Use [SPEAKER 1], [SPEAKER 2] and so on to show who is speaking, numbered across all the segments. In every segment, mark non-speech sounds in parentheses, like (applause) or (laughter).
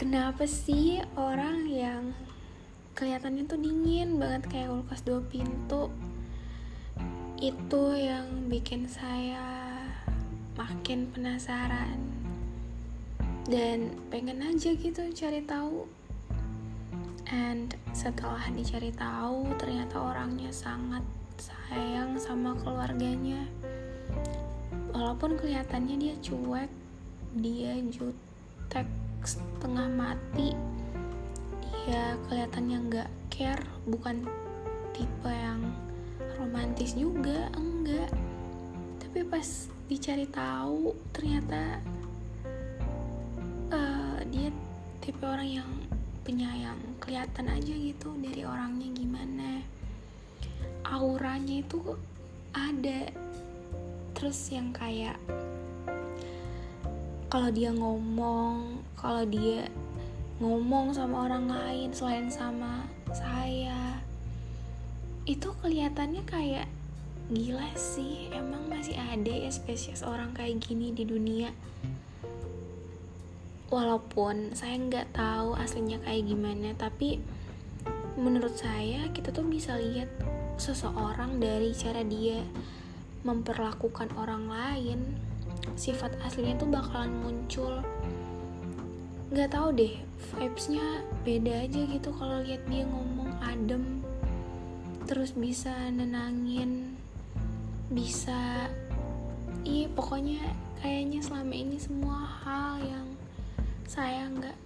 [SPEAKER 1] kenapa sih orang yang kelihatannya tuh dingin banget kayak kulkas dua pintu? Itu yang bikin saya makin penasaran. Dan pengen aja gitu cari tahu. And setelah dicari tahu ternyata orangnya sangat sayang sama keluarganya. Walaupun kelihatannya dia cuek dia jutek setengah mati dia kelihatannya nggak care bukan tipe yang romantis juga enggak. Tapi pas dicari tahu ternyata uh, dia tipe orang yang penyayang kelihatan aja gitu dari orangnya gimana. Auranya itu ada. Terus yang kayak kalau dia ngomong kalau dia ngomong sama orang lain selain sama saya itu kelihatannya kayak gila sih. Emang masih ada ya spesies orang kayak gini di dunia. Walaupun saya nggak tahu aslinya kayak gimana tapi menurut saya kita tuh bisa lihat seseorang dari cara dia memperlakukan orang lain sifat aslinya tuh bakalan muncul nggak tahu deh vibesnya beda aja gitu kalau lihat dia ngomong adem terus bisa nenangin bisa iya pokoknya kayaknya selama ini semua hal yang saya nggak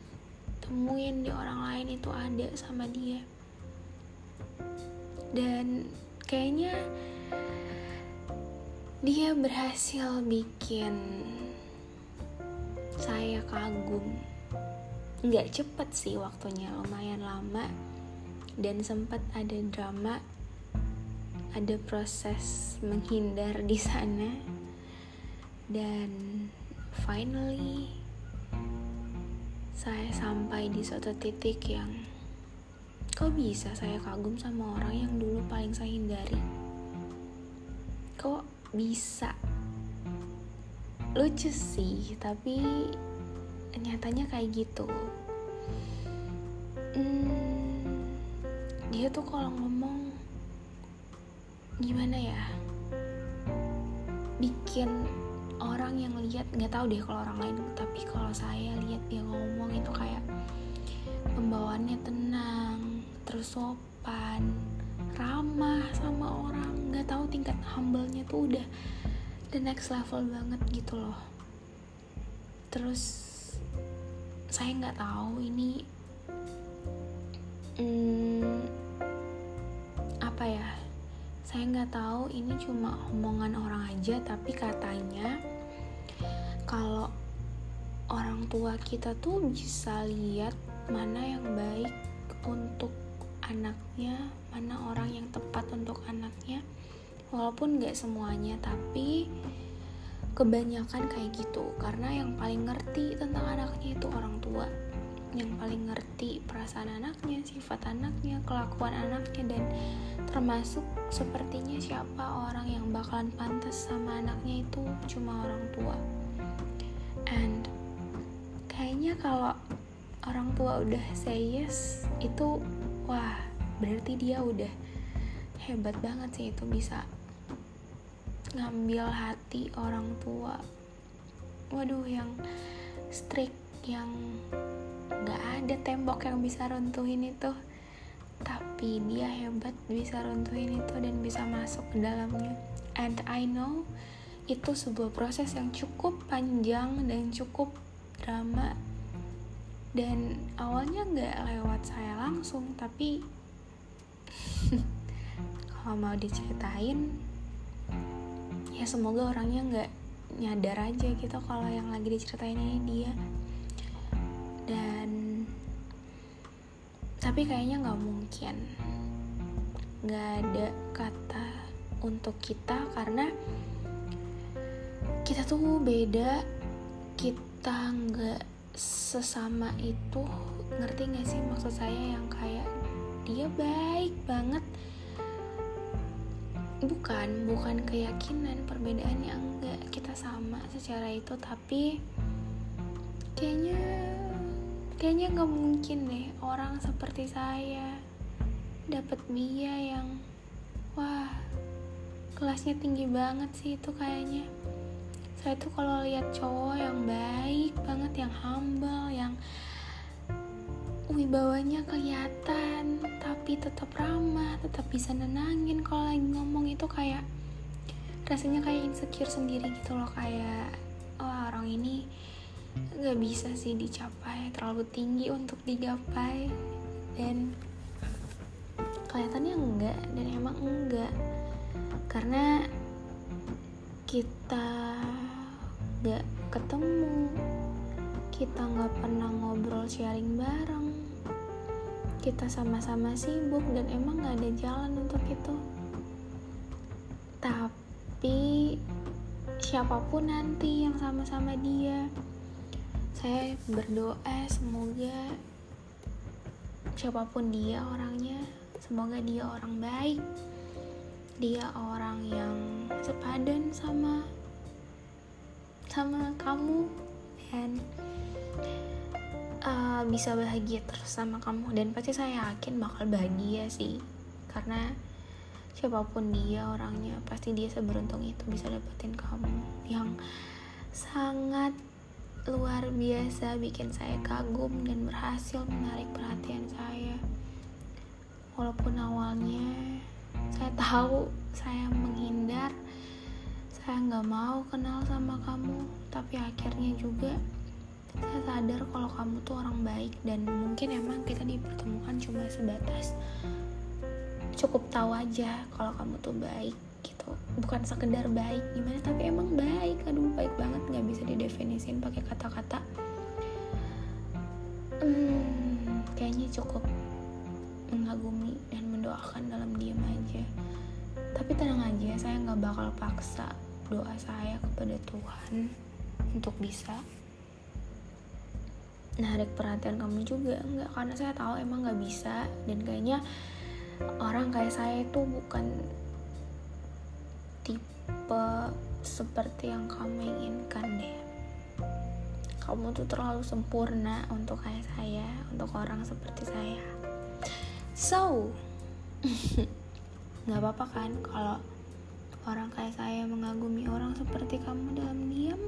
[SPEAKER 1] temuin di orang lain itu ada sama dia. Dan kayaknya dia berhasil bikin saya kagum nggak cepet sih waktunya lumayan lama. Dan sempat ada drama ada proses menghindar di sana. Dan finally saya sampai di suatu titik yang kok bisa saya kagum sama orang yang dulu paling saya hindari? Kok bisa? Lucu sih tapi nyatanya kayak gitu. Hmm, dia tuh kalau ngomong gimana ya? Bikin orang yang lihat nggak tahu deh kalau orang lain tapi kalau saya lihat dia ngomong itu kayak pembawaannya tenang terus sopan ramah sama orang nggak tahu tingkat humble-nya tuh udah the next level banget gitu loh. Terus saya nggak tahu ini hmm, apa ya? Saya nggak tahu ini cuma omongan orang aja tapi katanya kalau orang tua kita tuh bisa lihat mana yang baik untuk anaknya mana orang yang tepat untuk anaknya. Walaupun nggak semuanya tapi kebanyakan kayak gitu karena yang paling ngerti tentang anaknya itu orang tua yang paling ngerti perasaan anaknya, sifat anaknya, kelakuan anaknya dan termasuk sepertinya siapa orang yang bakalan pantas sama anaknya itu cuma orang tua. And kayaknya kalau orang tua udah say yes itu wah berarti dia udah hebat banget sih itu bisa ngambil hati orang tua. Waduh yang strict yang gak ada tembok yang bisa runtuhin itu. Tapi dia hebat bisa runtuhin itu dan bisa masuk ke dalamnya. And I know itu sebuah proses yang cukup panjang dan cukup drama. Dan awalnya nggak lewat saya langsung tapi (laughs) kalau mau diceritain ya semoga orangnya nggak nyadar aja gitu kalau yang lagi diceritain ini dia. Dan tapi kayaknya nggak mungkin. Nggak ada kata untuk kita karena kita tuh beda. Kita nggak sesama itu. Ngerti gak sih maksud saya yang kayak dia baik banget bukan bukan keyakinan perbedaan yang enggak kita sama secara itu tapi kayaknya kayaknya nggak mungkin deh orang seperti saya dapat Mia yang wah kelasnya tinggi banget sih itu kayaknya. Saya tuh kalau lihat cowok yang baik banget yang humble yang wibawanya kelihatan tapi tetap ramah tetap bisa nenangin. Kalau lagi ngomong itu kayak rasanya kayak insecure sendiri gitu loh kayak oh orang ini nggak bisa sih dicapai terlalu tinggi untuk digapai. Dan kelihatannya enggak dan emang enggak. Karena kita nggak ketemu kita nggak pernah ngobrol sharing bareng kita sama-sama sibuk dan emang nggak ada jalan untuk itu. Tapi siapa pun nanti yang sama-sama dia saya berdoa semoga siapa pun dia orangnya semoga dia orang baik dia orang yang sepadan sama sama kamu dan uh, bisa bahagia terus sama kamu. Dan pasti saya yakin bakal bahagia sih. Karena siapa pun dia orangnya pasti dia seberuntung itu bisa dapetin kamu. Yang sangat luar biasa bikin saya kagum dan berhasil menarik perhatian saya. Walaupun awalnya saya tahu saya menghindar saya nggak mau kenal sama kamu. Tapi akhirnya juga saya sadar kalau kamu tuh orang baik dan mungkin emang kita dipertemukan cuma sebatas cukup tahu aja kalau kamu tuh baik gitu. Bukan sekedar baik gimana tapi emang baik. Aduh baik banget nggak bisa didefinisin pakai kata-kata. Hmm, kayaknya cukup mengagumi dan mendoakan dalam diam aja. Tapi tenang aja saya nggak bakal paksa doa saya kepada Tuhan untuk bisa narik perhatian kamu juga. Nggak karena saya tahu emang nggak bisa. Dan kayaknya orang kayak saya itu bukan tipe seperti yang kamu inginkan deh. Kamu tuh terlalu sempurna untuk kayak saya untuk orang seperti saya. So, (laughs) nggak apa-apa kan kalau orang kayak saya mengagumi orang seperti kamu dalam diam?